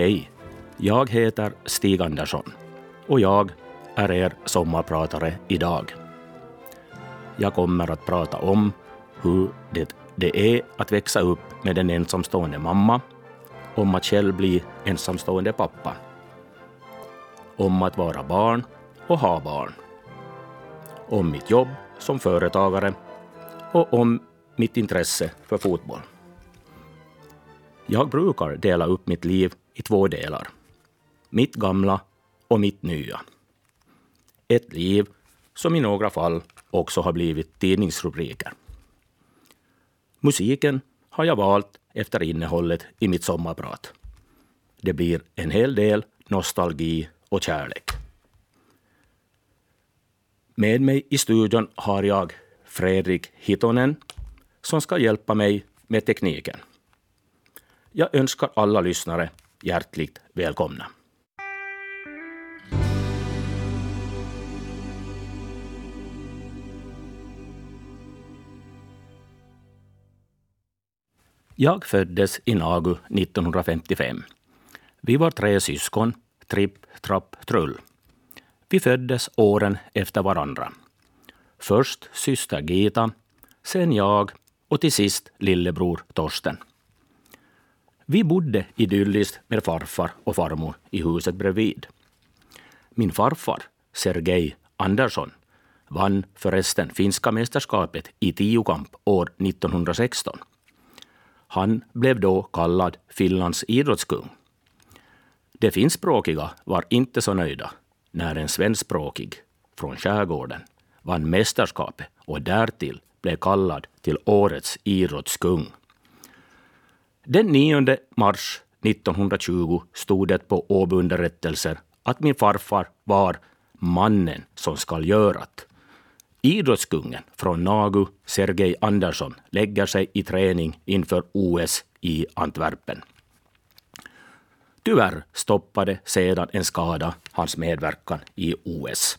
Hej, jag heter Stig Andersson och jag är er sommarpratare idag. Jag kommer att prata om hur det, det är att växa upp med en ensamstående mamma, om att själv bli ensamstående pappa, om att vara barn och ha barn, om mitt jobb som företagare och om mitt intresse för fotboll. Jag brukar dela upp mitt liv i två delar. Mitt gamla och mitt nya. Ett liv som i några fall också har blivit tidningsrubriker. Musiken har jag valt efter innehållet i mitt sommarprat. Det blir en hel del nostalgi och kärlek. Med mig i studion har jag Fredrik Hitonen som ska hjälpa mig med tekniken. Jag önskar alla lyssnare hjärtligt välkomna. Jag föddes i Nagu 1955. Vi var tre syskon, tripp, trapp, trull. Vi föddes åren efter varandra. Först syster Gita, sen jag och till sist lillebror Torsten. Vi bodde idylliskt med farfar och farmor i huset bredvid. Min farfar, Sergej Andersson, vann förresten finska mästerskapet i tiokamp år 1916. Han blev då kallad Finlands idrottskung. De finskspråkiga var inte så nöjda när en svenskspråkig från skärgården vann mästerskapet och därtill blev kallad till årets idrottskung. Den 9 mars 1920 stod det på Åbyunderrättelser att min farfar var mannen som skall görat. Idrottskungen från Nagu, Sergej Andersson, lägger sig i träning inför OS i Antwerpen. Tyvärr stoppade sedan en skada hans medverkan i OS.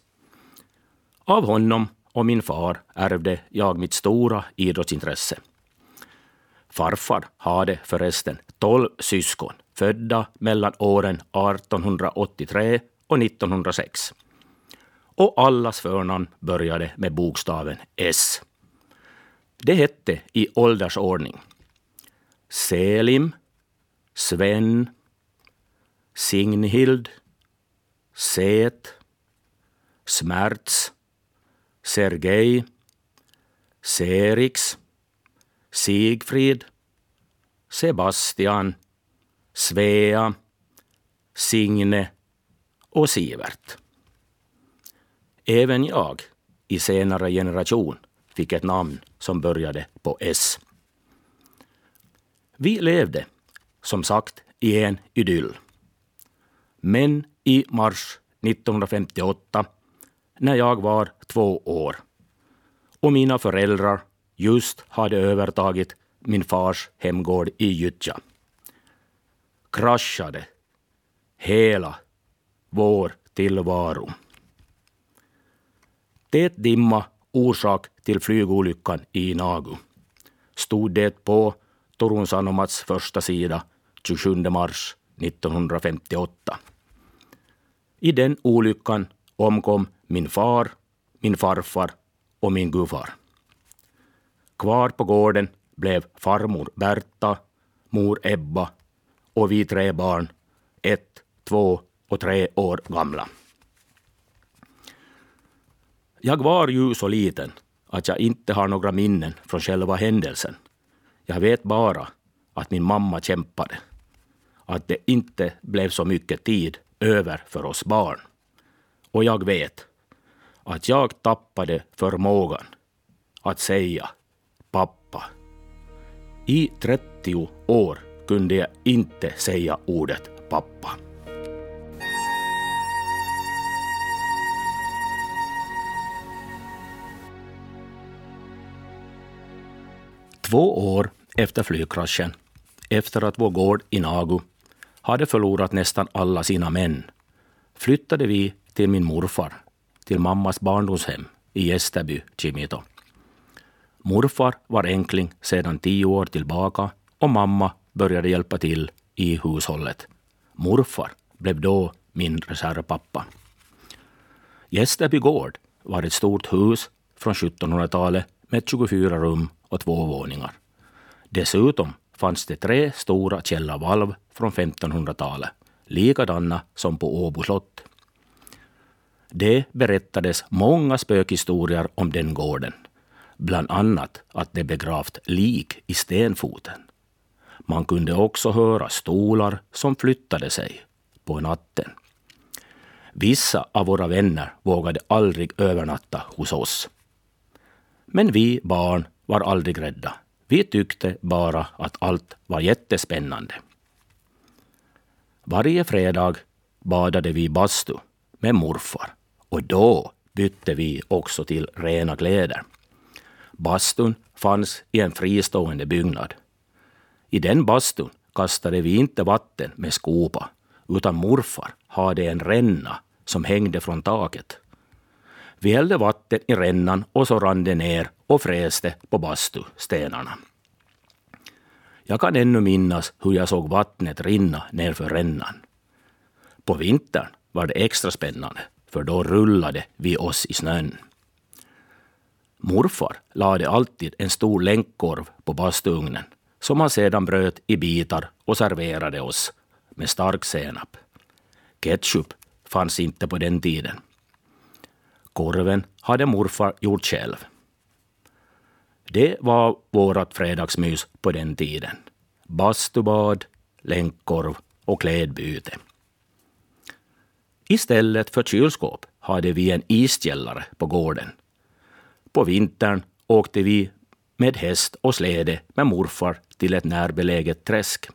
Av honom och min far ärvde jag mitt stora idrottsintresse. Farfar hade förresten tolv syskon födda mellan åren 1883 och 1906. Och allas förnamn började med bokstaven S. Det hette i åldersordning Selim, Sven, Signhild, Set, Smärts, Sergej, Serix, Sigfrid, Sebastian, Svea, Signe och Sivert. Även jag, i senare generation, fick ett namn som började på S. Vi levde, som sagt, i en idyll. Men i mars 1958, när jag var två år och mina föräldrar just hade övertagit min fars hemgård i Gyttja, kraschade hela vår tillvaro. Tät dimma orsak till flygolyckan i Nagu stod det på Turun Sanomats första sida 27 mars 1958. I den olyckan omkom min far, min farfar och min gudfar. Kvar på gården blev farmor Berta, mor Ebba och vi tre barn, ett, två och tre år gamla. Jag var ju så liten att jag inte har några minnen från själva händelsen. Jag vet bara att min mamma kämpade. Att det inte blev så mycket tid över för oss barn. Och jag vet att jag tappade förmågan att säga. I 30 år kunde jag inte säga ordet pappa. Två år efter flygkraschen, efter att vår gård i Nagu hade förlorat nästan alla sina män, flyttade vi till min morfar, till mammas barndomshem i Gästerby, Kimito. Morfar var enkling sedan tio år tillbaka och mamma började hjälpa till i hushållet. Morfar blev då min reservpappa. Gästerby gård var ett stort hus från 1700-talet med 24 rum och två våningar. Dessutom fanns det tre stora källarvalv från 1500-talet, likadana som på Åbo slott. Det berättades många spökhistorier om den gården. Bland annat att det begravt lik i stenfoten. Man kunde också höra stolar som flyttade sig på natten. Vissa av våra vänner vågade aldrig övernatta hos oss. Men vi barn var aldrig rädda. Vi tyckte bara att allt var jättespännande. Varje fredag badade vi bastu med morfar och då bytte vi också till rena kläder. Bastun fanns i en fristående byggnad. I den bastun kastade vi inte vatten med skopa, utan morfar hade en ränna som hängde från taket. Vi hällde vatten i rännan och så rann det ner och fräste på bastustenarna. Jag kan ännu minnas hur jag såg vattnet rinna nerför rännan. På vintern var det extra spännande, för då rullade vi oss i snön. Morfar lade alltid en stor länkkorv på bastuugnen som han sedan bröt i bitar och serverade oss med stark senap. Ketchup fanns inte på den tiden. Korven hade morfar gjort själv. Det var vårt fredagsmys på den tiden. Bastubad, länkkorv och klädbyte. Istället för kylskåp hade vi en iskällare på gården. På vintern åkte vi med häst och släde med morfar till ett närbeläget träsk.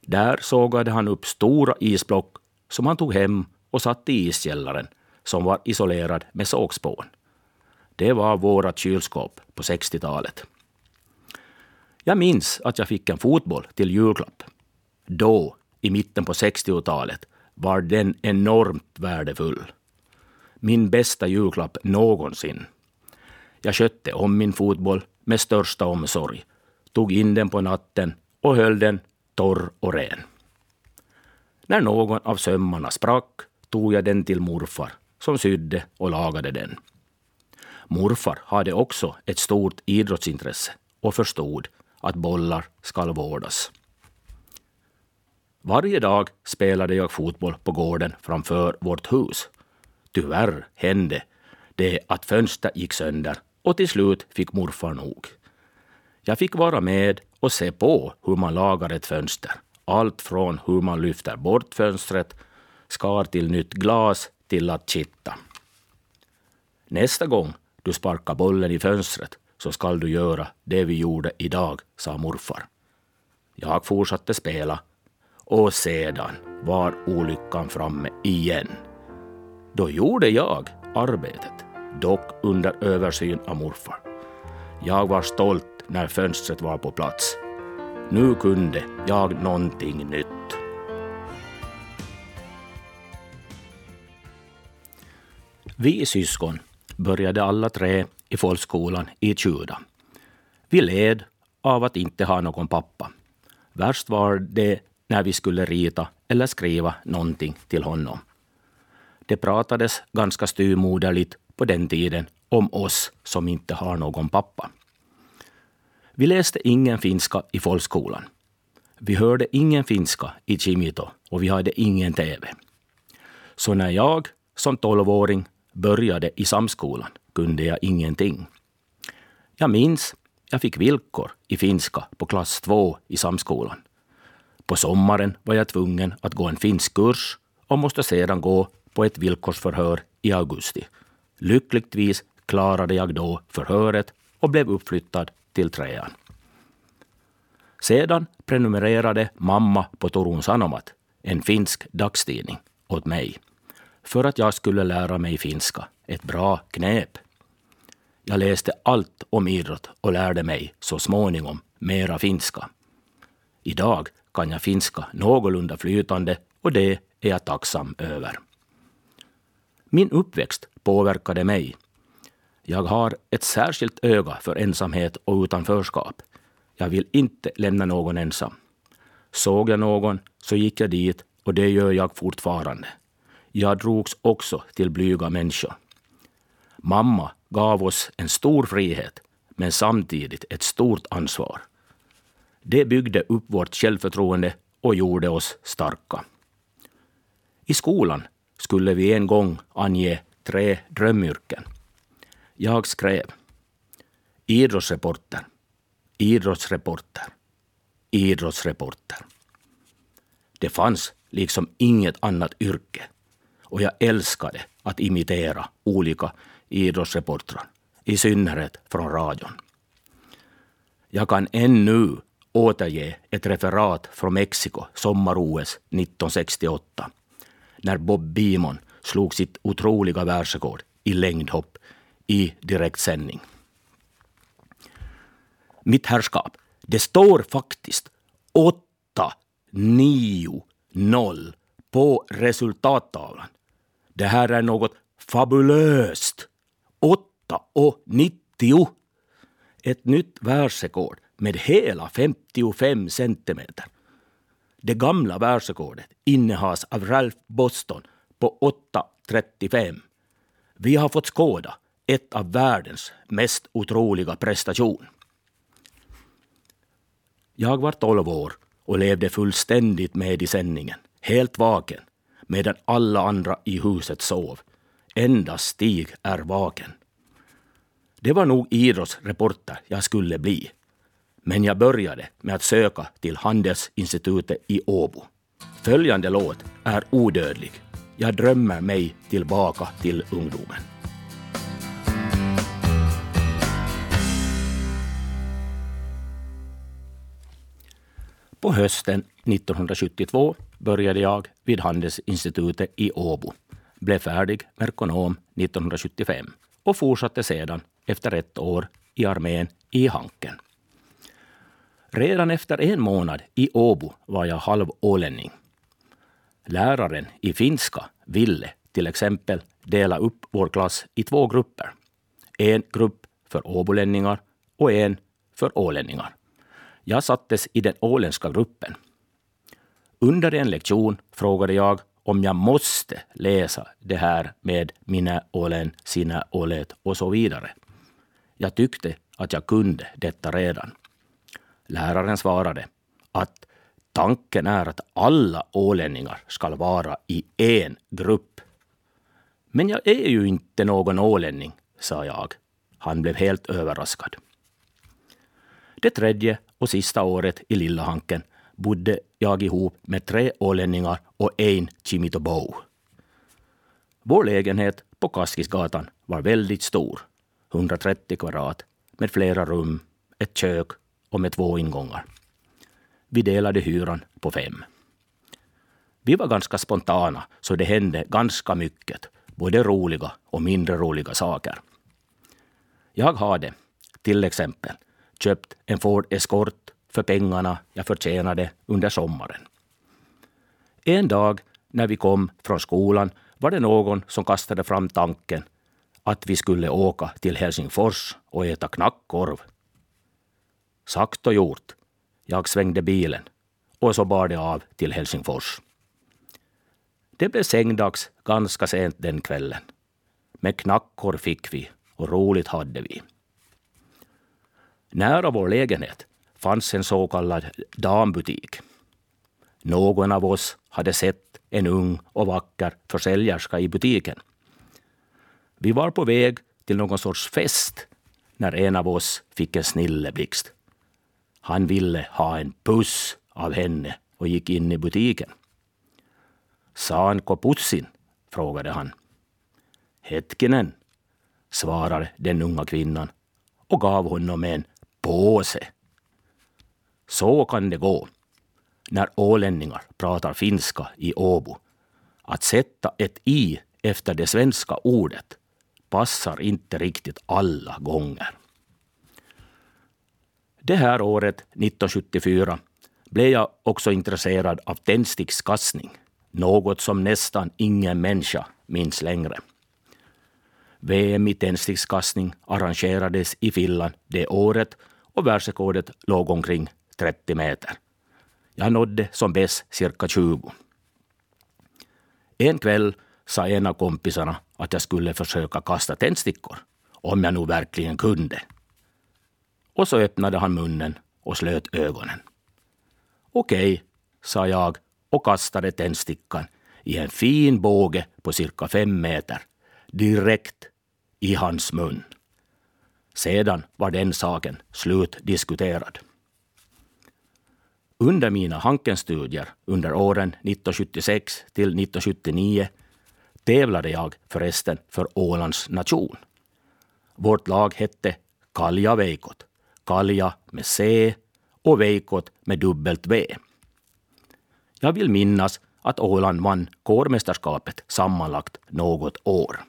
Där sågade han upp stora isblock som han tog hem och satte i iskällaren som var isolerad med sågspån. Det var vårt kylskåp på 60-talet. Jag minns att jag fick en fotboll till julklapp. Då, i mitten på 60-talet, var den enormt värdefull. Min bästa julklapp någonsin. Jag skötte om min fotboll med största omsorg, tog in den på natten och höll den torr och ren. När någon av sömmarna sprack tog jag den till morfar som sydde och lagade den. Morfar hade också ett stort idrottsintresse och förstod att bollar skall vårdas. Varje dag spelade jag fotboll på gården framför vårt hus. Tyvärr hände det att fönstret gick sönder och till slut fick morfar nog. Jag fick vara med och se på hur man lagar ett fönster. Allt från hur man lyfter bort fönstret, skar till nytt glas till att kitta. Nästa gång du sparkar bollen i fönstret så skall du göra det vi gjorde idag, sa morfar. Jag fortsatte spela och sedan var olyckan framme igen. Då gjorde jag arbetet, dock under översyn av morfar. Jag var stolt när fönstret var på plats. Nu kunde jag någonting nytt. Vi syskon började alla tre i folkskolan i Tjuda. Vi led av att inte ha någon pappa. Värst var det när vi skulle rita eller skriva någonting till honom. Det pratades ganska styrmoderligt på den tiden om oss som inte har någon pappa. Vi läste ingen finska i folkskolan. Vi hörde ingen finska i Kimito och vi hade ingen TV. Så när jag som tolvåring började i samskolan kunde jag ingenting. Jag minns jag fick villkor i finska på klass 2 i samskolan. På sommaren var jag tvungen att gå en finsk kurs och måste sedan gå på ett villkorsförhör i augusti. Lyckligtvis klarade jag då förhöret och blev uppflyttad till trean. Sedan prenumererade mamma på Torun Sanomat, en finsk dagstidning, åt mig för att jag skulle lära mig finska. Ett bra knep. Jag läste allt om idrott och lärde mig så småningom mera finska. Idag kan jag finska någorlunda flytande och det är jag tacksam över. Min uppväxt påverkade mig. Jag har ett särskilt öga för ensamhet och utanförskap. Jag vill inte lämna någon ensam. Såg jag någon så gick jag dit och det gör jag fortfarande. Jag drogs också till blyga människor. Mamma gav oss en stor frihet, men samtidigt ett stort ansvar. Det byggde upp vårt självförtroende och gjorde oss starka. I skolan skulle vi en gång ange tre drömyrken. Jag skrev idrottsreporter, idrottsreporter, idrottsreporter. Det fanns liksom inget annat yrke och jag älskade att imitera olika idrottsreportrar, i synnerhet från radion. Jag kan ännu återge ett referat från Mexiko, sommar-OS 1968, när Bob Beamon slog sitt otroliga världsrekord i längdhopp i direktsändning. Mitt herrskap, det står faktiskt 8, 9, 0 på resultattavlan. Det här är något fabulöst. 8 och 90. Ett nytt världsrekord med hela 55 centimeter. Det gamla världsrekordet innehas av Ralph Boston på 8.35. Vi har fått skåda ett av världens mest otroliga prestation. Jag var 12 år och levde fullständigt med i sändningen, helt vaken, medan alla andra i huset sov. Endast Stig är vaken. Det var nog idrottsreporter jag skulle bli. Men jag började med att söka till Handelsinstitutet i Åbo. Följande låt är odödlig. Jag drömmer mig tillbaka till ungdomen. På hösten 1972 började jag vid Handelsinstitutet i Åbo, blev färdig merkonom 1975 och fortsatte sedan efter ett år i armén i Hanken. Redan efter en månad i Åbo var jag halvålänning. Läraren i finska ville till exempel dela upp vår klass i två grupper. En grupp för åbolänningar och en för ålänningar. Jag sattes i den åländska gruppen. Under en lektion frågade jag om jag måste läsa det här med mina ålen, sina ålet och så vidare. Jag tyckte att jag kunde detta redan. Läraren svarade att tanken är att alla ålänningar ska vara i en grupp. Men jag är ju inte någon ålänning, sa jag. Han blev helt överraskad. Det tredje och sista året i Lilla Hanken bodde jag ihop med tre ålänningar och en Chimitobo. Vår lägenhet på Kaskisgatan var väldigt stor, 130 kvadrat, med flera rum, ett kök och med två ingångar. Vi delade hyran på fem. Vi var ganska spontana, så det hände ganska mycket, både roliga och mindre roliga saker. Jag hade, till exempel, köpt en Ford Escort för pengarna jag förtjänade under sommaren. En dag när vi kom från skolan var det någon som kastade fram tanken att vi skulle åka till Helsingfors och äta knackkorv. Sagt och gjort. Jag svängde bilen och så bar det av till Helsingfors. Det blev sängdags ganska sent den kvällen. Men knackor fick vi och roligt hade vi. Nära vår lägenhet fanns en så kallad dambutik. Någon av oss hade sett en ung och vacker försäljerska i butiken. Vi var på väg till någon sorts fest när en av oss fick en snilleblixt. Han ville ha en puss av henne och gick in i butiken. Saan koputsin, frågade han. Hetkinen, svarade den unga kvinnan och gav honom en påse. Så kan det gå när ålänningar pratar finska i Åbo. Att sätta ett i efter det svenska ordet passar inte riktigt alla gånger. Det här året, 1974, blev jag också intresserad av tändstickskastning, något som nästan ingen människa minns längre. VM i tändstickskastning arrangerades i Finland det året och världsrekordet låg omkring 30 meter. Jag nådde som bäst cirka 20. En kväll sa en av kompisarna att jag skulle försöka kasta tändstickor, om jag nu verkligen kunde. Och så öppnade han munnen och slöt ögonen. Okej, sa jag och kastade tändstickan i en fin båge på cirka fem meter, direkt i hans mun. Sedan var den saken slutdiskuterad. Under mina Hankenstudier under åren 1976 till 1979 tävlade jag förresten för Ålands nation. Vårt lag hette Kalja Veikot. Kalja med C och Veikot med dubbelt V. Jag vill minnas att Åland vann kårmästerskapet sammanlagt något år.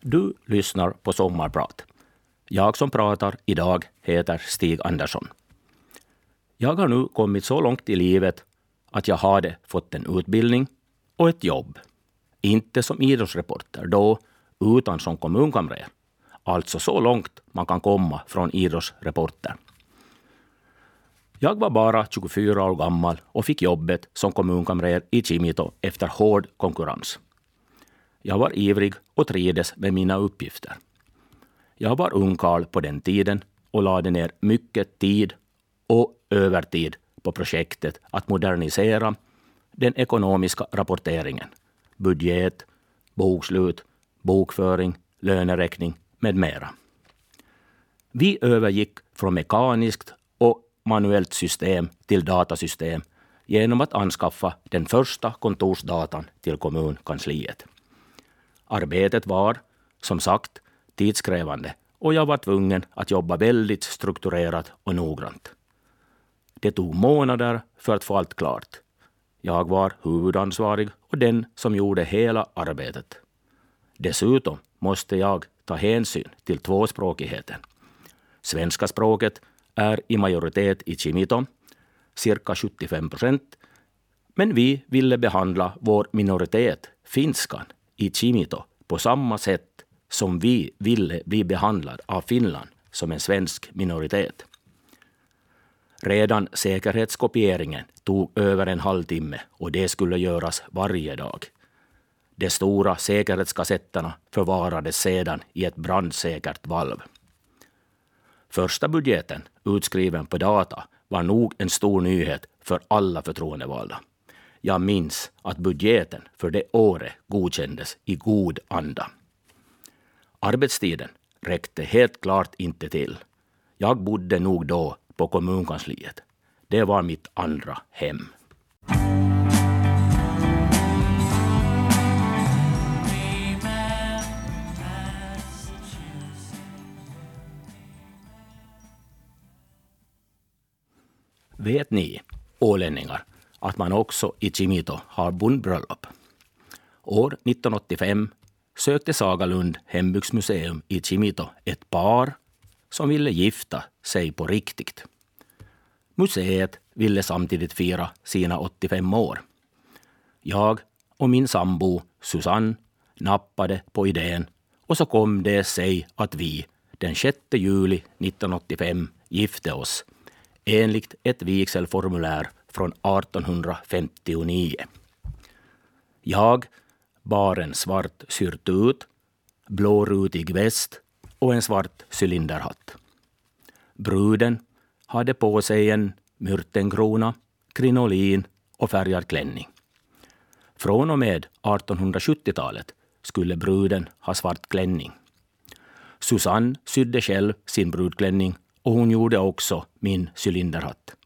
Du lyssnar på Sommarprat. Jag som pratar idag heter Stig Andersson. Jag har nu kommit så långt i livet att jag hade fått en utbildning och ett jobb. Inte som idrottsreporter då, utan som kommunkamrer. Alltså så långt man kan komma från idrottsreporter. Jag var bara 24 år gammal och fick jobbet som kommunkamrer i Kimito efter hård konkurrens. Jag var ivrig och trivdes med mina uppgifter. Jag var ungkarl på den tiden och lade ner mycket tid och övertid på projektet att modernisera den ekonomiska rapporteringen, budget, bokslut, bokföring, löneräkning med mera. Vi övergick från mekaniskt och manuellt system till datasystem genom att anskaffa den första kontorsdatan till kommunkansliet. Arbetet var, som sagt, tidskrävande och jag var tvungen att jobba väldigt strukturerat och noggrant. Det tog månader för att få allt klart. Jag var huvudansvarig och den som gjorde hela arbetet. Dessutom måste jag ta hänsyn till tvåspråkigheten. Svenska språket är i majoritet i Kimito, cirka 75 procent, men vi ville behandla vår minoritet, finskan, i Kimito på samma sätt som vi ville bli behandlad av Finland som en svensk minoritet. Redan säkerhetskopieringen tog över en halvtimme och det skulle göras varje dag. De stora säkerhetskassetterna förvarades sedan i ett brandsäkert valv. Första budgeten, utskriven på data, var nog en stor nyhet för alla förtroendevalda. Jag minns att budgeten för det året godkändes i god anda. Arbetstiden räckte helt klart inte till. Jag bodde nog då på kommunkansliet. Det var mitt andra hem. Vet ni, ålänningar, att man också i Kimito har bondbröllop. År 1985 sökte Sagalund hembygdsmuseum i Kimito ett par som ville gifta sig på riktigt. Museet ville samtidigt fira sina 85 år. Jag och min sambo Susanne nappade på idén och så kom det sig att vi den 6 juli 1985 gifte oss enligt ett vigselformulär från 1859. Jag bar en svart syrtut, blårutig väst och en svart cylinderhatt. Bruden hade på sig en myrtenkrona, krinolin och färgad klänning. Från och med 1870-talet skulle bruden ha svart klänning. Susanne sydde själv sin brudklänning och hon gjorde också min cylinderhatt.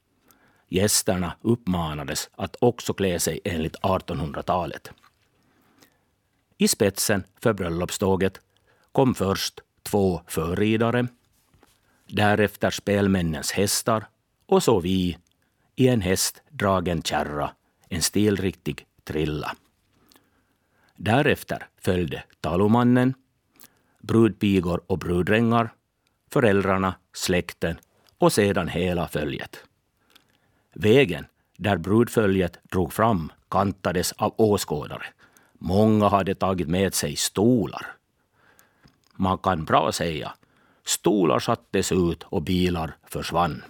Gästerna uppmanades att också klä sig enligt 1800-talet. I spetsen för bröllopståget kom först två förridare, därefter spelmännens hästar och så vi i en hästdragen kärra, en stilriktig trilla. Därefter följde talomannen, brudpigor och brudrängar, föräldrarna, släkten och sedan hela följet. Vägen där brudföljet drog fram kantades av åskådare. Många hade tagit med sig stolar. Man kan bra säga stolar sattes ut och bilar försvann.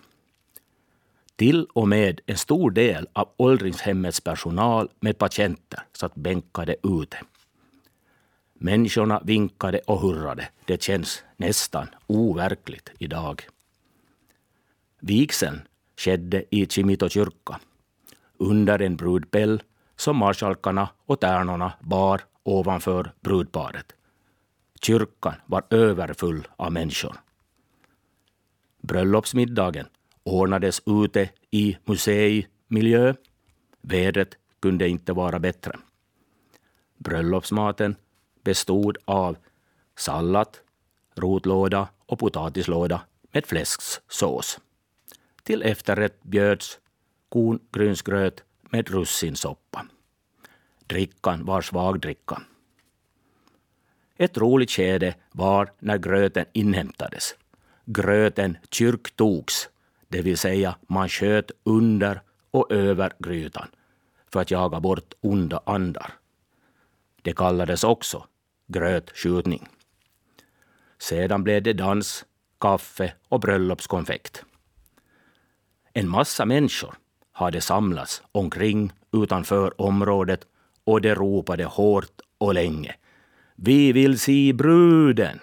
Till och med en stor del av åldringshemmets personal med patienter satt bänkade ute. Människorna vinkade och hurrade. Det känns nästan overkligt idag. Vigseln skedde i Kimito kyrka under en brudpell som marskalkarna och tärnorna bar ovanför brudparet. Kyrkan var överfull av människor. Bröllopsmiddagen ordnades ute i museimiljö. Vädret kunde inte vara bättre. Bröllopsmaten bestod av sallad, rotlåda och potatislåda med fläsksås. Till efterrätt bjöds korngrynsgröt med russinsoppa. Drickan var svagdricka. Ett roligt skede var när gröten inhämtades. Gröten kyrktogs, det vill säga man sköt under och över grytan för att jaga bort onda andar. Det kallades också grötskjutning. Sedan blev det dans, kaffe och bröllopskonfekt. En massa människor hade samlats omkring utanför området och de ropade hårt och länge. Vi vill se bruden!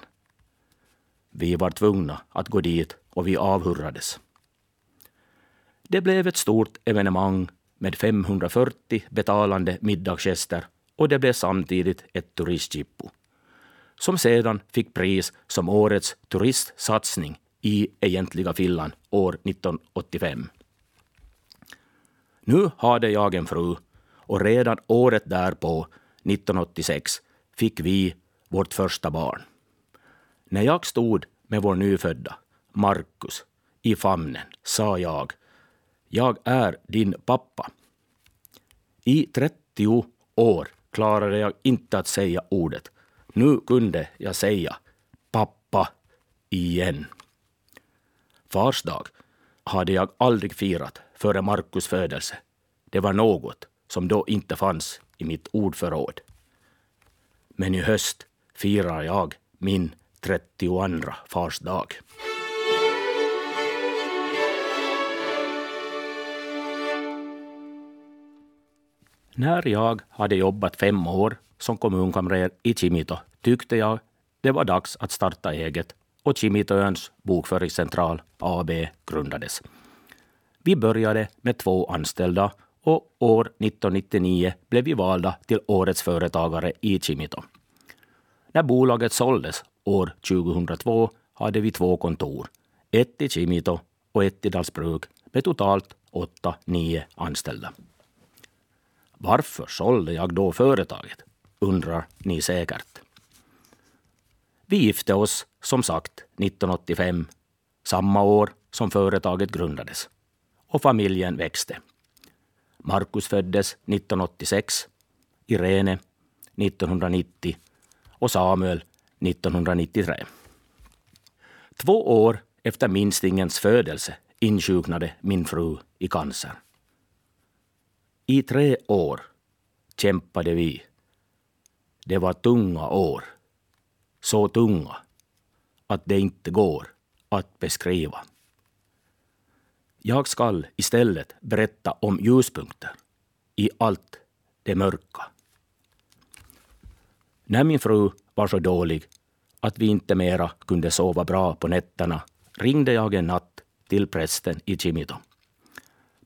Vi var tvungna att gå dit och vi avhurrades. Det blev ett stort evenemang med 540 betalande middagsgäster och det blev samtidigt ett turistjippo som sedan fick pris som årets turistsatsning i egentliga Finland år 1985. Nu hade jag en fru och redan året därpå, 1986, fick vi vårt första barn. När jag stod med vår nyfödda, Markus, i famnen sa jag jag är din pappa. I 30 år klarade jag inte att säga ordet. Nu kunde jag säga pappa igen. Fars dag hade jag aldrig firat före Markus födelse. Det var något som då inte fanns i mitt ordförråd. Men i höst firar jag min 32 fars dag. När jag hade jobbat fem år som kommunkamrer i Kimito tyckte jag det var dags att starta eget och Kimitoöns bokföringscentral AB grundades. Vi började med två anställda och år 1999 blev vi valda till Årets företagare i Kimito. När bolaget såldes år 2002 hade vi två kontor, ett i Kimito och ett i Dalsbruk med totalt åtta, nio anställda. Varför sålde jag då företaget? undrar ni säkert. Vi gifte oss som sagt 1985, samma år som företaget grundades. Och familjen växte. Markus föddes 1986, Irene 1990 och Samuel 1993. Två år efter minstingens födelse insjuknade min fru i cancer. I tre år kämpade vi. Det var tunga år. Så tunga att det inte går att beskriva. Jag skall istället berätta om ljuspunkter i allt det mörka. När min fru var så dålig att vi inte mera kunde sova bra på nätterna ringde jag en natt till prästen i Kimito.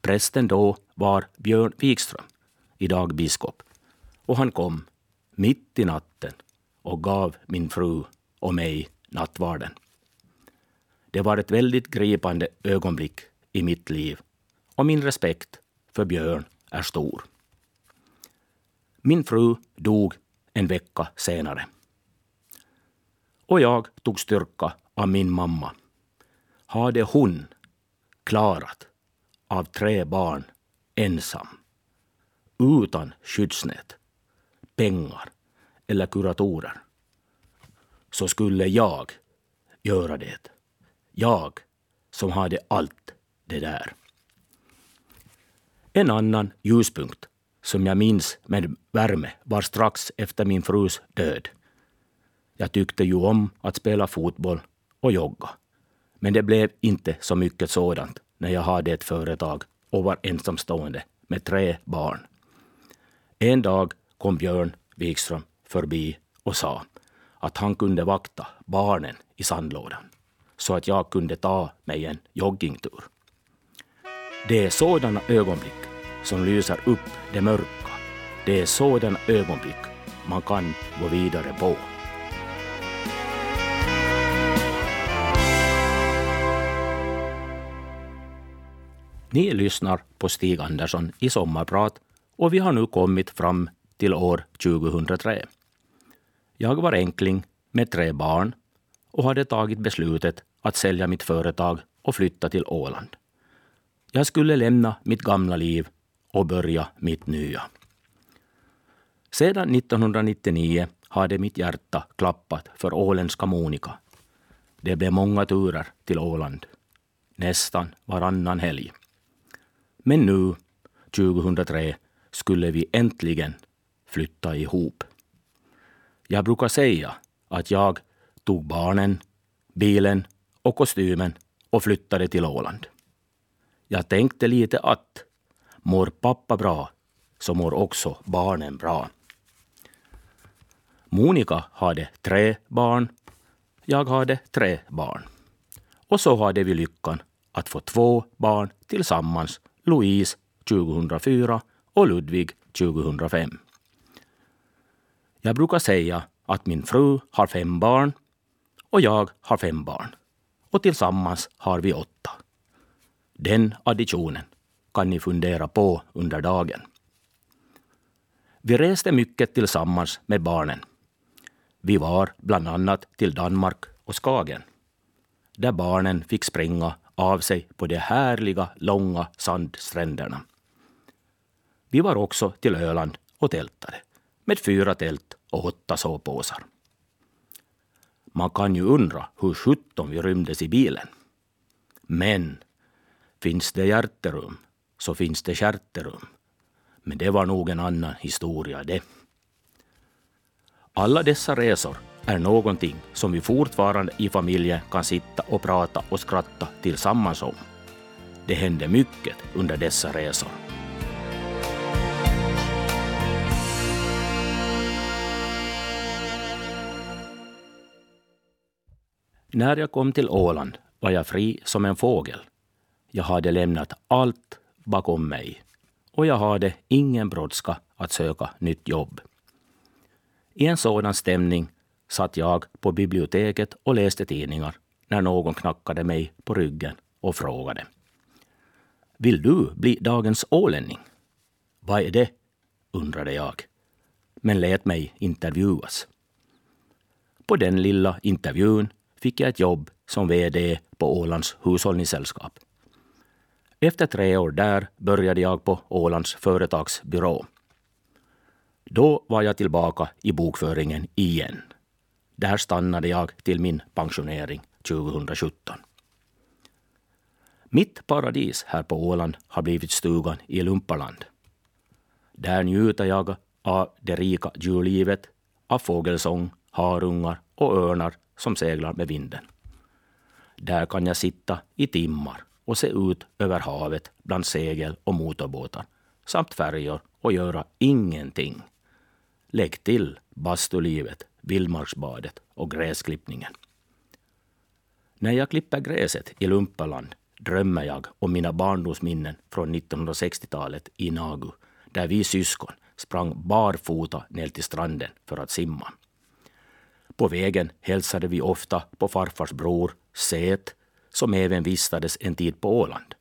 Prästen då var Björn Wikström, idag biskop, och han kom mitt i natten och gav min fru och mig nattvarden. Det var ett väldigt gripande ögonblick i mitt liv och min respekt för Björn är stor. Min fru dog en vecka senare. Och jag tog styrka av min mamma. Hade hon klarat av tre barn ensam, utan skyddsnät, pengar eller kuratorer, så skulle jag göra det. Jag som hade allt det där. En annan ljuspunkt som jag minns med värme var strax efter min frus död. Jag tyckte ju om att spela fotboll och jogga. Men det blev inte så mycket sådant när jag hade ett företag och var ensamstående med tre barn. En dag kom Björn Wikström förbi och sa att han kunde vakta barnen i sandlådan så att jag kunde ta mig en joggingtur. Det är sådana ögonblick som lyser upp det mörka. Det är sådana ögonblick man kan gå vidare på. Ni lyssnar på Stig Andersson i Sommarprat och vi har nu kommit fram till år 2003. Jag var enkling med tre barn och hade tagit beslutet att sälja mitt företag och flytta till Åland. Jag skulle lämna mitt gamla liv och börja mitt nya. Sedan 1999 hade mitt hjärta klappat för åländska Monika. Det blev många turer till Åland, nästan varannan helg. Men nu, 2003, skulle vi äntligen flytta ihop. Jag brukar säga att jag tog barnen, bilen och kostymen och flyttade till Åland. Jag tänkte lite att mår pappa bra så mår också barnen bra. Monica hade tre barn. Jag hade tre barn. Och så hade vi lyckan att få två barn tillsammans, Louise 2004 och Ludvig 2005. Jag brukar säga att min fru har fem barn och jag har fem barn. Och tillsammans har vi åtta. Den additionen kan ni fundera på under dagen. Vi reste mycket tillsammans med barnen. Vi var bland annat till Danmark och Skagen, där barnen fick springa av sig på de härliga långa sandstränderna. Vi var också till Öland och tältade med fyra tält och åtta sovpåsar. Man kan ju undra hur sjutton vi rymdes i bilen. Men finns det hjärterum så finns det kärterum. Men det var nog en annan historia det. Alla dessa resor är någonting som vi fortfarande i familjen kan sitta och prata och skratta tillsammans om. Det hände mycket under dessa resor. När jag kom till Åland var jag fri som en fågel. Jag hade lämnat allt bakom mig och jag hade ingen brådska att söka nytt jobb. I en sådan stämning satt jag på biblioteket och läste tidningar när någon knackade mig på ryggen och frågade. Vill du bli dagens ålänning? Vad är det? undrade jag, men lät mig intervjuas. På den lilla intervjun fick jag ett jobb som VD på Ålands hushållningssällskap. Efter tre år där började jag på Ålands företagsbyrå. Då var jag tillbaka i bokföringen igen. Där stannade jag till min pensionering 2017. Mitt paradis här på Åland har blivit stugan i Lumpaland. Där njuter jag av det rika djurlivet, av fågelsång, harungar och örnar som seglar med vinden. Där kan jag sitta i timmar och se ut över havet bland segel och motorbåtar samt färjor och göra ingenting. Lägg till bastulivet, vildmarksbadet och gräsklippningen. När jag klipper gräset i Lumpaland drömmer jag om mina barndomsminnen från 1960-talet i Nagu, där vi syskon sprang barfota ner till stranden för att simma. På vägen hälsade vi ofta på farfars bror Seth, som även vistades en tid på Åland.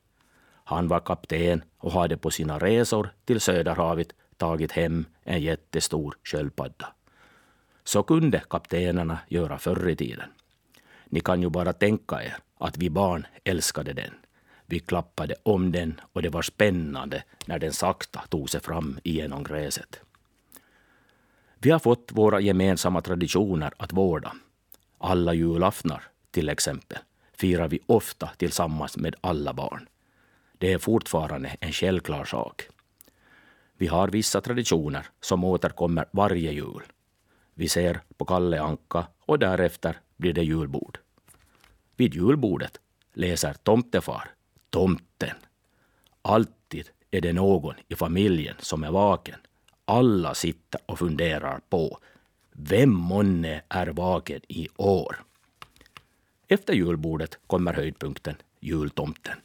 Han var kapten och hade på sina resor till Söderhavet tagit hem en jättestor sköldpadda. Så kunde kaptenerna göra förr i tiden. Ni kan ju bara tänka er att vi barn älskade den. Vi klappade om den och det var spännande när den sakta tog sig fram igenom gräset. Vi har fått våra gemensamma traditioner att vårda. Alla julaftnar, till exempel, firar vi ofta tillsammans med alla barn. Det är fortfarande en självklar sak. Vi har vissa traditioner som återkommer varje jul. Vi ser på Kalle Anka och därefter blir det julbord. Vid julbordet läser tomtefar Tomten. Alltid är det någon i familjen som är vaken. Alla sitter och funderar på vem månne är vaken i år? Efter julbordet kommer höjdpunkten, jultomten.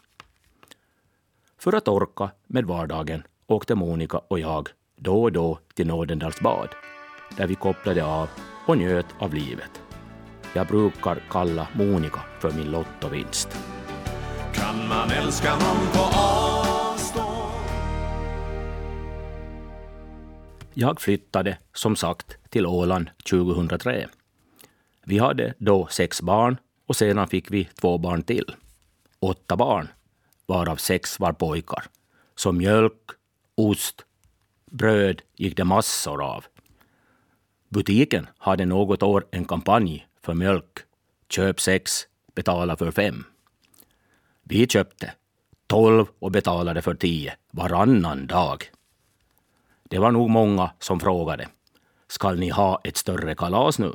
För att orka med vardagen åkte Monica och jag då och då till Nådendals bad, där vi kopplade av och njöt av livet. Jag brukar kalla Monica för min lottovinst. Kan man älska någon på avstånd? Jag flyttade som sagt till Åland 2003. Vi hade då sex barn och sedan fick vi två barn till. Åtta barn, varav sex var pojkar. Så mjölk, ost, bröd gick det massor av. Butiken hade något år en kampanj för mjölk. Köp sex, betala för fem. Vi köpte tolv och betalade för tio varannan dag. Det var nog många som frågade. Skall ni ha ett större kalas nu?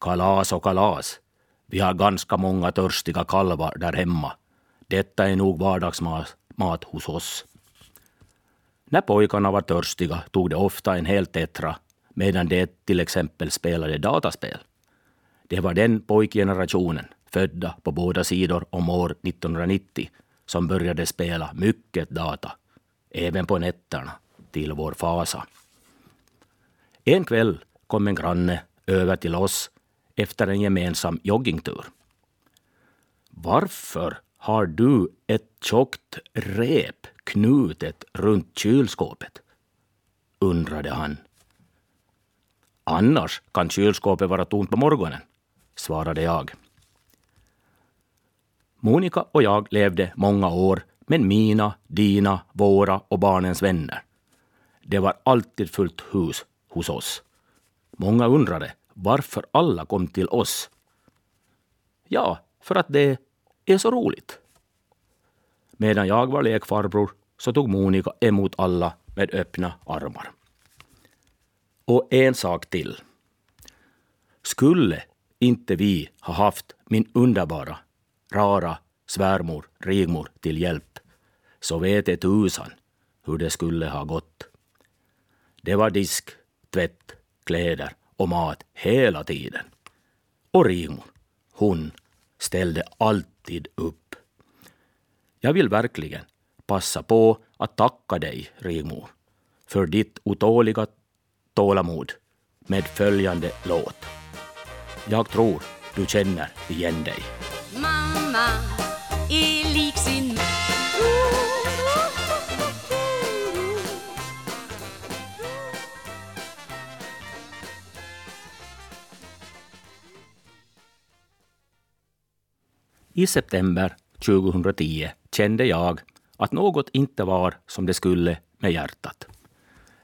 Kalas och kalas. Vi har ganska många törstiga kalvar där hemma. Detta är nog vardagsmat hos oss. När pojkarna var törstiga tog de ofta en hel tetra medan de till exempel spelade dataspel. Det var den pojkgenerationen, födda på båda sidor om år 1990, som började spela mycket data, även på nätterna, till vår fasa. En kväll kom en granne över till oss efter en gemensam joggingtur. Varför har du ett tjockt rep knutet runt kylskåpet? undrade han. Annars kan kylskåpet vara tomt på morgonen, svarade jag. Monica och jag levde många år med mina, dina, våra och barnens vänner. Det var alltid fullt hus hos oss. Många undrade varför alla kom till oss. Ja, för att det är så roligt. Medan jag var lekfarbror så tog Monica emot alla med öppna armar. Och en sak till. Skulle inte vi ha haft min underbara, rara svärmor Rigmor till hjälp, så vet det tusan hur det skulle ha gått. Det var disk, tvätt, kläder och mat hela tiden. Och Rigmor, hon ställde alltid upp. Jag vill verkligen passa på att tacka dig, Rigmor, för ditt otåliga tålamod med följande låt. Jag tror du känner igen dig. Mamma är lik sin I september 2010 kände jag att något inte var som det skulle med hjärtat.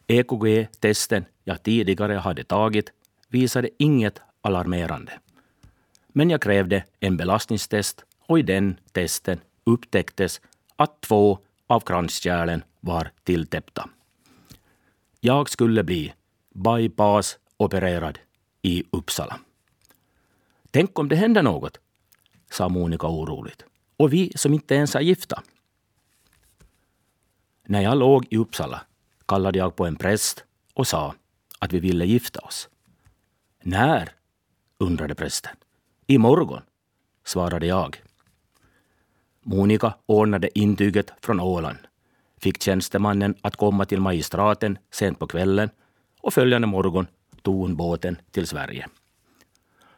EKG-testen jag tidigare hade tagit visade inget alarmerande. Men jag krävde en belastningstest och i den testen upptäcktes att två av kranskärlen var tilltäppta. Jag skulle bli bypass-opererad i Uppsala. Tänk om det händer något, sa Monica oroligt. Och vi som inte ens är gifta. När jag låg i Uppsala kallade jag på en präst och sa att vi ville gifta oss. När? undrade prästen. I morgon, svarade jag. Monica ordnade intyget från Åland, fick tjänstemannen att komma till magistraten sent på kvällen och följande morgon tog hon båten till Sverige.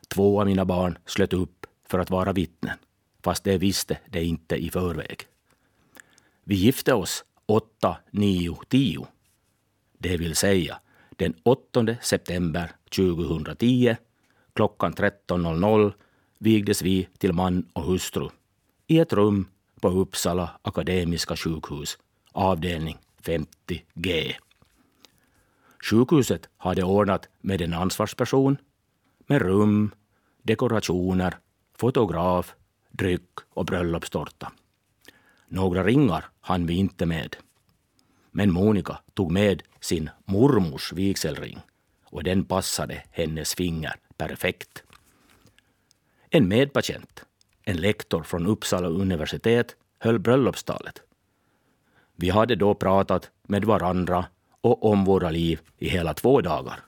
Två av mina barn slöt upp för att vara vittnen, fast de visste det inte i förväg. Vi gifte oss 8, 9, 10. Det vill säga den 8 september 2010 klockan 13.00 vigdes vi till man och hustru i ett rum på Uppsala Akademiska sjukhus, avdelning 50G. Sjukhuset hade ordnat med en ansvarsperson, med rum, dekorationer, fotograf, dryck och bröllopstårta. Några ringar hann vi inte med. Men Monica tog med sin mormors vigselring och den passade hennes finger perfekt. En medpatient, en lektor från Uppsala universitet, höll bröllopstalet. Vi hade då pratat med varandra och om våra liv i hela två dagar.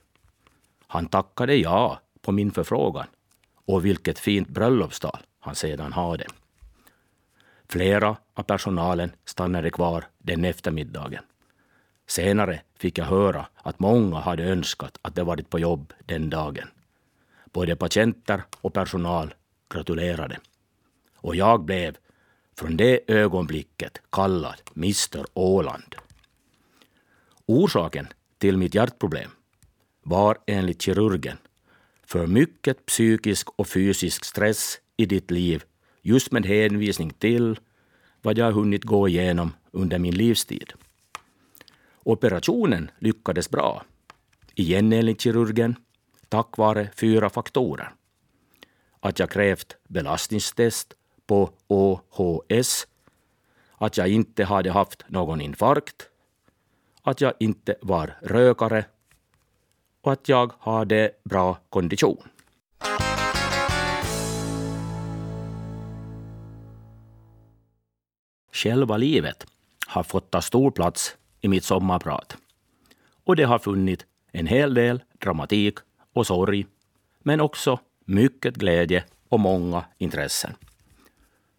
Han tackade ja på min förfrågan och vilket fint bröllopstal han sedan hade. Flera av personalen stannade kvar den eftermiddagen. Senare fick jag höra att många hade önskat att de varit på jobb den dagen. Både patienter och personal gratulerade. Och jag blev från det ögonblicket kallad Mr Åland. Orsaken till mitt hjärtproblem var enligt kirurgen för mycket psykisk och fysisk stress i ditt liv just med hänvisning till vad jag hunnit gå igenom under min livstid. Operationen lyckades bra, igen enligt kirurgen, tack vare fyra faktorer. Att jag krävt belastningstest på OHS, att jag inte hade haft någon infarkt, att jag inte var rökare och att jag hade bra kondition. Själva livet har fått ta stor plats i mitt sommarprat. Och det har funnit en hel del dramatik och sorg, men också mycket glädje och många intressen.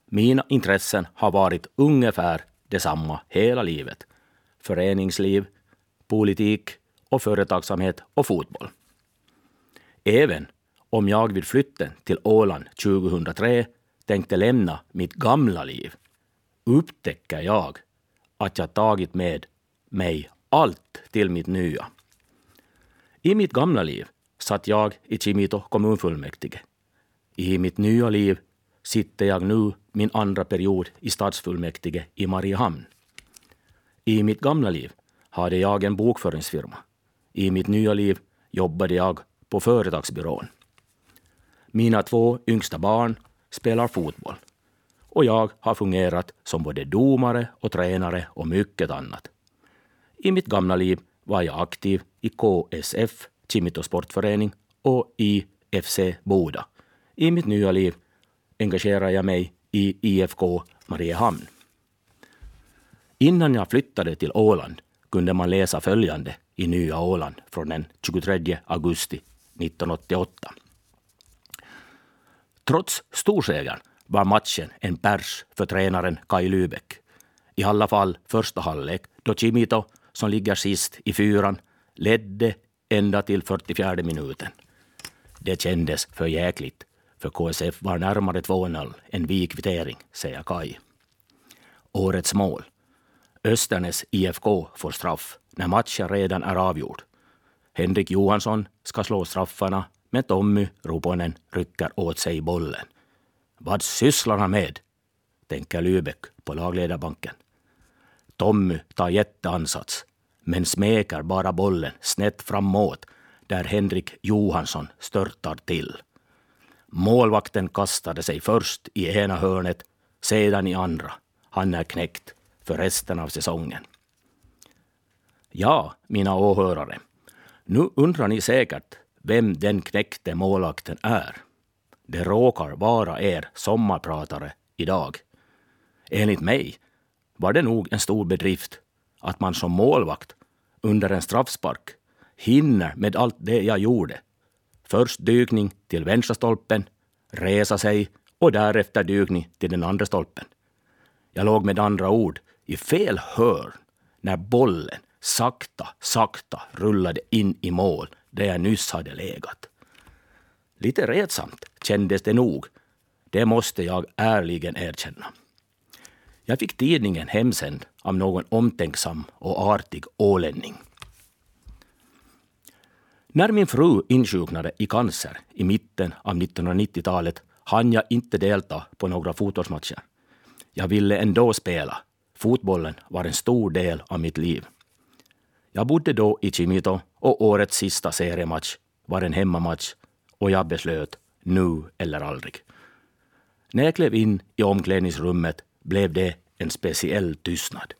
Mina intressen har varit ungefär detsamma hela livet. Föreningsliv, politik och företagsamhet och fotboll. Även om jag vid flytten till Åland 2003 tänkte lämna mitt gamla liv upptäcker jag att jag tagit med mig allt till mitt nya. I mitt gamla liv satt jag i Kimito kommunfullmäktige. I mitt nya liv sitter jag nu min andra period i stadsfullmäktige i Mariehamn. I mitt gamla liv hade jag en bokföringsfirma. I mitt nya liv jobbade jag på företagsbyrån. Mina två yngsta barn spelar fotboll och jag har fungerat som både domare och tränare och mycket annat. I mitt gamla liv var jag aktiv i KSF, Kimito sportförening, och i FC Boda. I mitt nya liv engagerar jag mig i IFK Mariehamn. Innan jag flyttade till Åland kunde man läsa följande i Nya Åland från den 23 augusti 1988. Trots storsegern var matchen en pers för tränaren Kai Lübeck. I alla fall första halvlek då Chimito, som ligger sist i fyran, ledde ända till 44 minuten. Det kändes för jäkligt, för KSF var närmare 2-0 än vid kvittering, säger Kai. Årets mål. Östernäs IFK får straff när matchen redan är avgjord. Henrik Johansson ska slå straffarna, men Tommy Ruponen rycker åt sig bollen. Vad sysslar han med? tänker Lübeck på lagledarbanken. Tommy tar jätteansats, men smeker bara bollen snett framåt där Henrik Johansson störtar till. Målvakten kastade sig först i ena hörnet, sedan i andra. Han är knäckt för resten av säsongen. Ja, mina åhörare, nu undrar ni säkert vem den knäckte målvakten är. Det råkar vara er sommarpratare idag. Enligt mig var det nog en stor bedrift att man som målvakt under en straffspark hinner med allt det jag gjorde. Först dykning till vänstra stolpen, resa sig och därefter dykning till den andra stolpen. Jag låg med andra ord i fel hörn när bollen sakta, sakta rullade in i mål där jag nyss hade legat. Lite retsamt kändes det nog. Det måste jag ärligen erkänna. Jag fick tidningen hemsänd av någon omtänksam och artig ålänning. När min fru insjuknade i cancer i mitten av 1990-talet hann jag inte delta på några fotbollsmatcher. Jag ville ändå spela. Fotbollen var en stor del av mitt liv. Jag bodde då i Kimito och årets sista seriematch var en hemmamatch och jag beslöt nu eller aldrig. När jag klev in i omklädningsrummet blev det en speciell tystnad.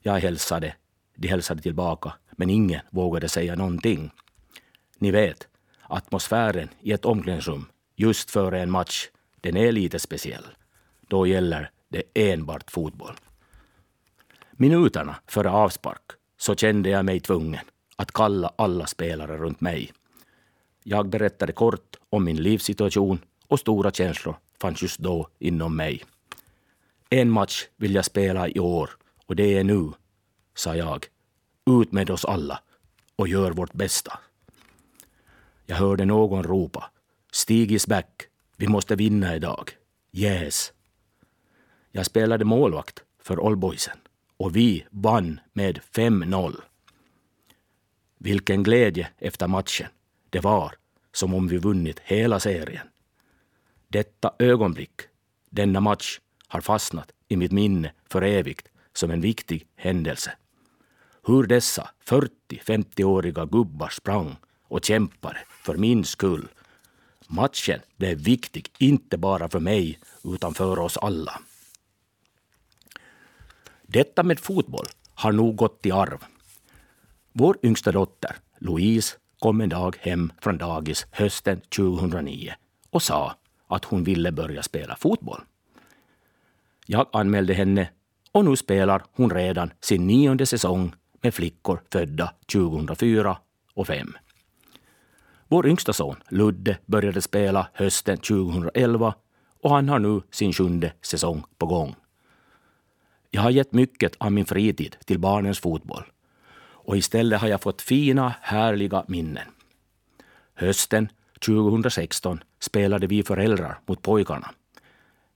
Jag hälsade De hälsade tillbaka, men ingen vågade säga någonting. Ni vet, atmosfären i ett omklädningsrum just före en match, den är lite speciell. Då gäller det enbart fotboll. Minuterna före avspark så kände jag mig tvungen att kalla alla spelare runt mig. Jag berättade kort om min livssituation och stora känslor fanns just då inom mig. En match vill jag spela i år och det är nu, sa jag. Ut med oss alla och gör vårt bästa. Jag hörde någon ropa. Stig is back. Vi måste vinna idag. Yes. Jag spelade målvakt för Oldboysen och vi vann med 5-0. Vilken glädje efter matchen. Det var som om vi vunnit hela serien. Detta ögonblick, denna match, har fastnat i mitt minne för evigt som en viktig händelse. Hur dessa 40-50-åriga gubbar sprang och kämpade för min skull. Matchen blev viktig, inte bara för mig, utan för oss alla. Detta med fotboll har nog gått i arv. Vår yngsta dotter, Louise, kom en dag hem från dagis hösten 2009 och sa att hon ville börja spela fotboll. Jag anmälde henne och nu spelar hon redan sin nionde säsong med flickor födda 2004 och 2005. Vår yngsta son Ludde började spela hösten 2011 och han har nu sin sjunde säsong på gång. Jag har gett mycket av min fritid till barnens fotboll och istället har jag fått fina, härliga minnen. Hösten 2016 spelade vi föräldrar mot pojkarna.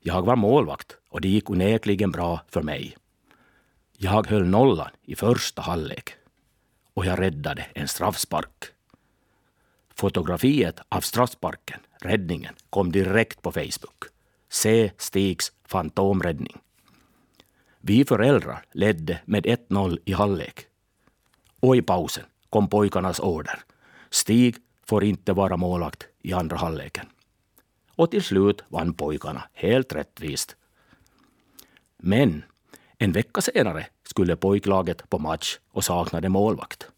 Jag var målvakt och det gick onekligen bra för mig. Jag höll nollan i första halvlek och jag räddade en straffspark. Fotografiet av straffsparken, räddningen, kom direkt på Facebook. Se Stigs fantomräddning. Vi föräldrar ledde med 1-0 i halvlek. Och i pausen kom pojkarnas order. Stig får inte vara målvakt i andra halvleken. Och till slut vann pojkarna helt rättvist. Men en vecka senare skulle pojklaget på match och saknade målvakt.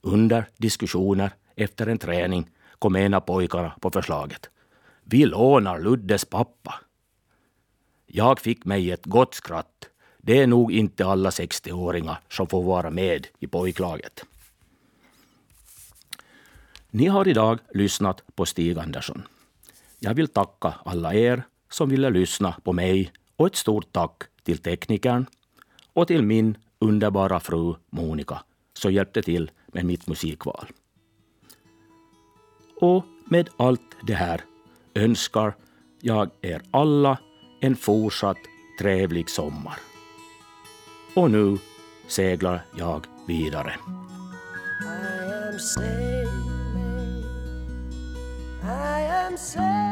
Under diskussioner efter en träning kom en av pojkarna på förslaget. Vi lånar Luddes pappa. Jag fick mig ett gott skratt. Det är nog inte alla 60-åringar som får vara med i pojklaget. Ni har idag lyssnat på Stig Andersson. Jag vill tacka alla er som ville lyssna på mig och ett stort tack till teknikern och till min underbara fru Monica som hjälpte till med mitt musikval. Och med allt det här önskar jag er alla en fortsatt trevlig sommar och nu seglar jag vidare. I am sailing.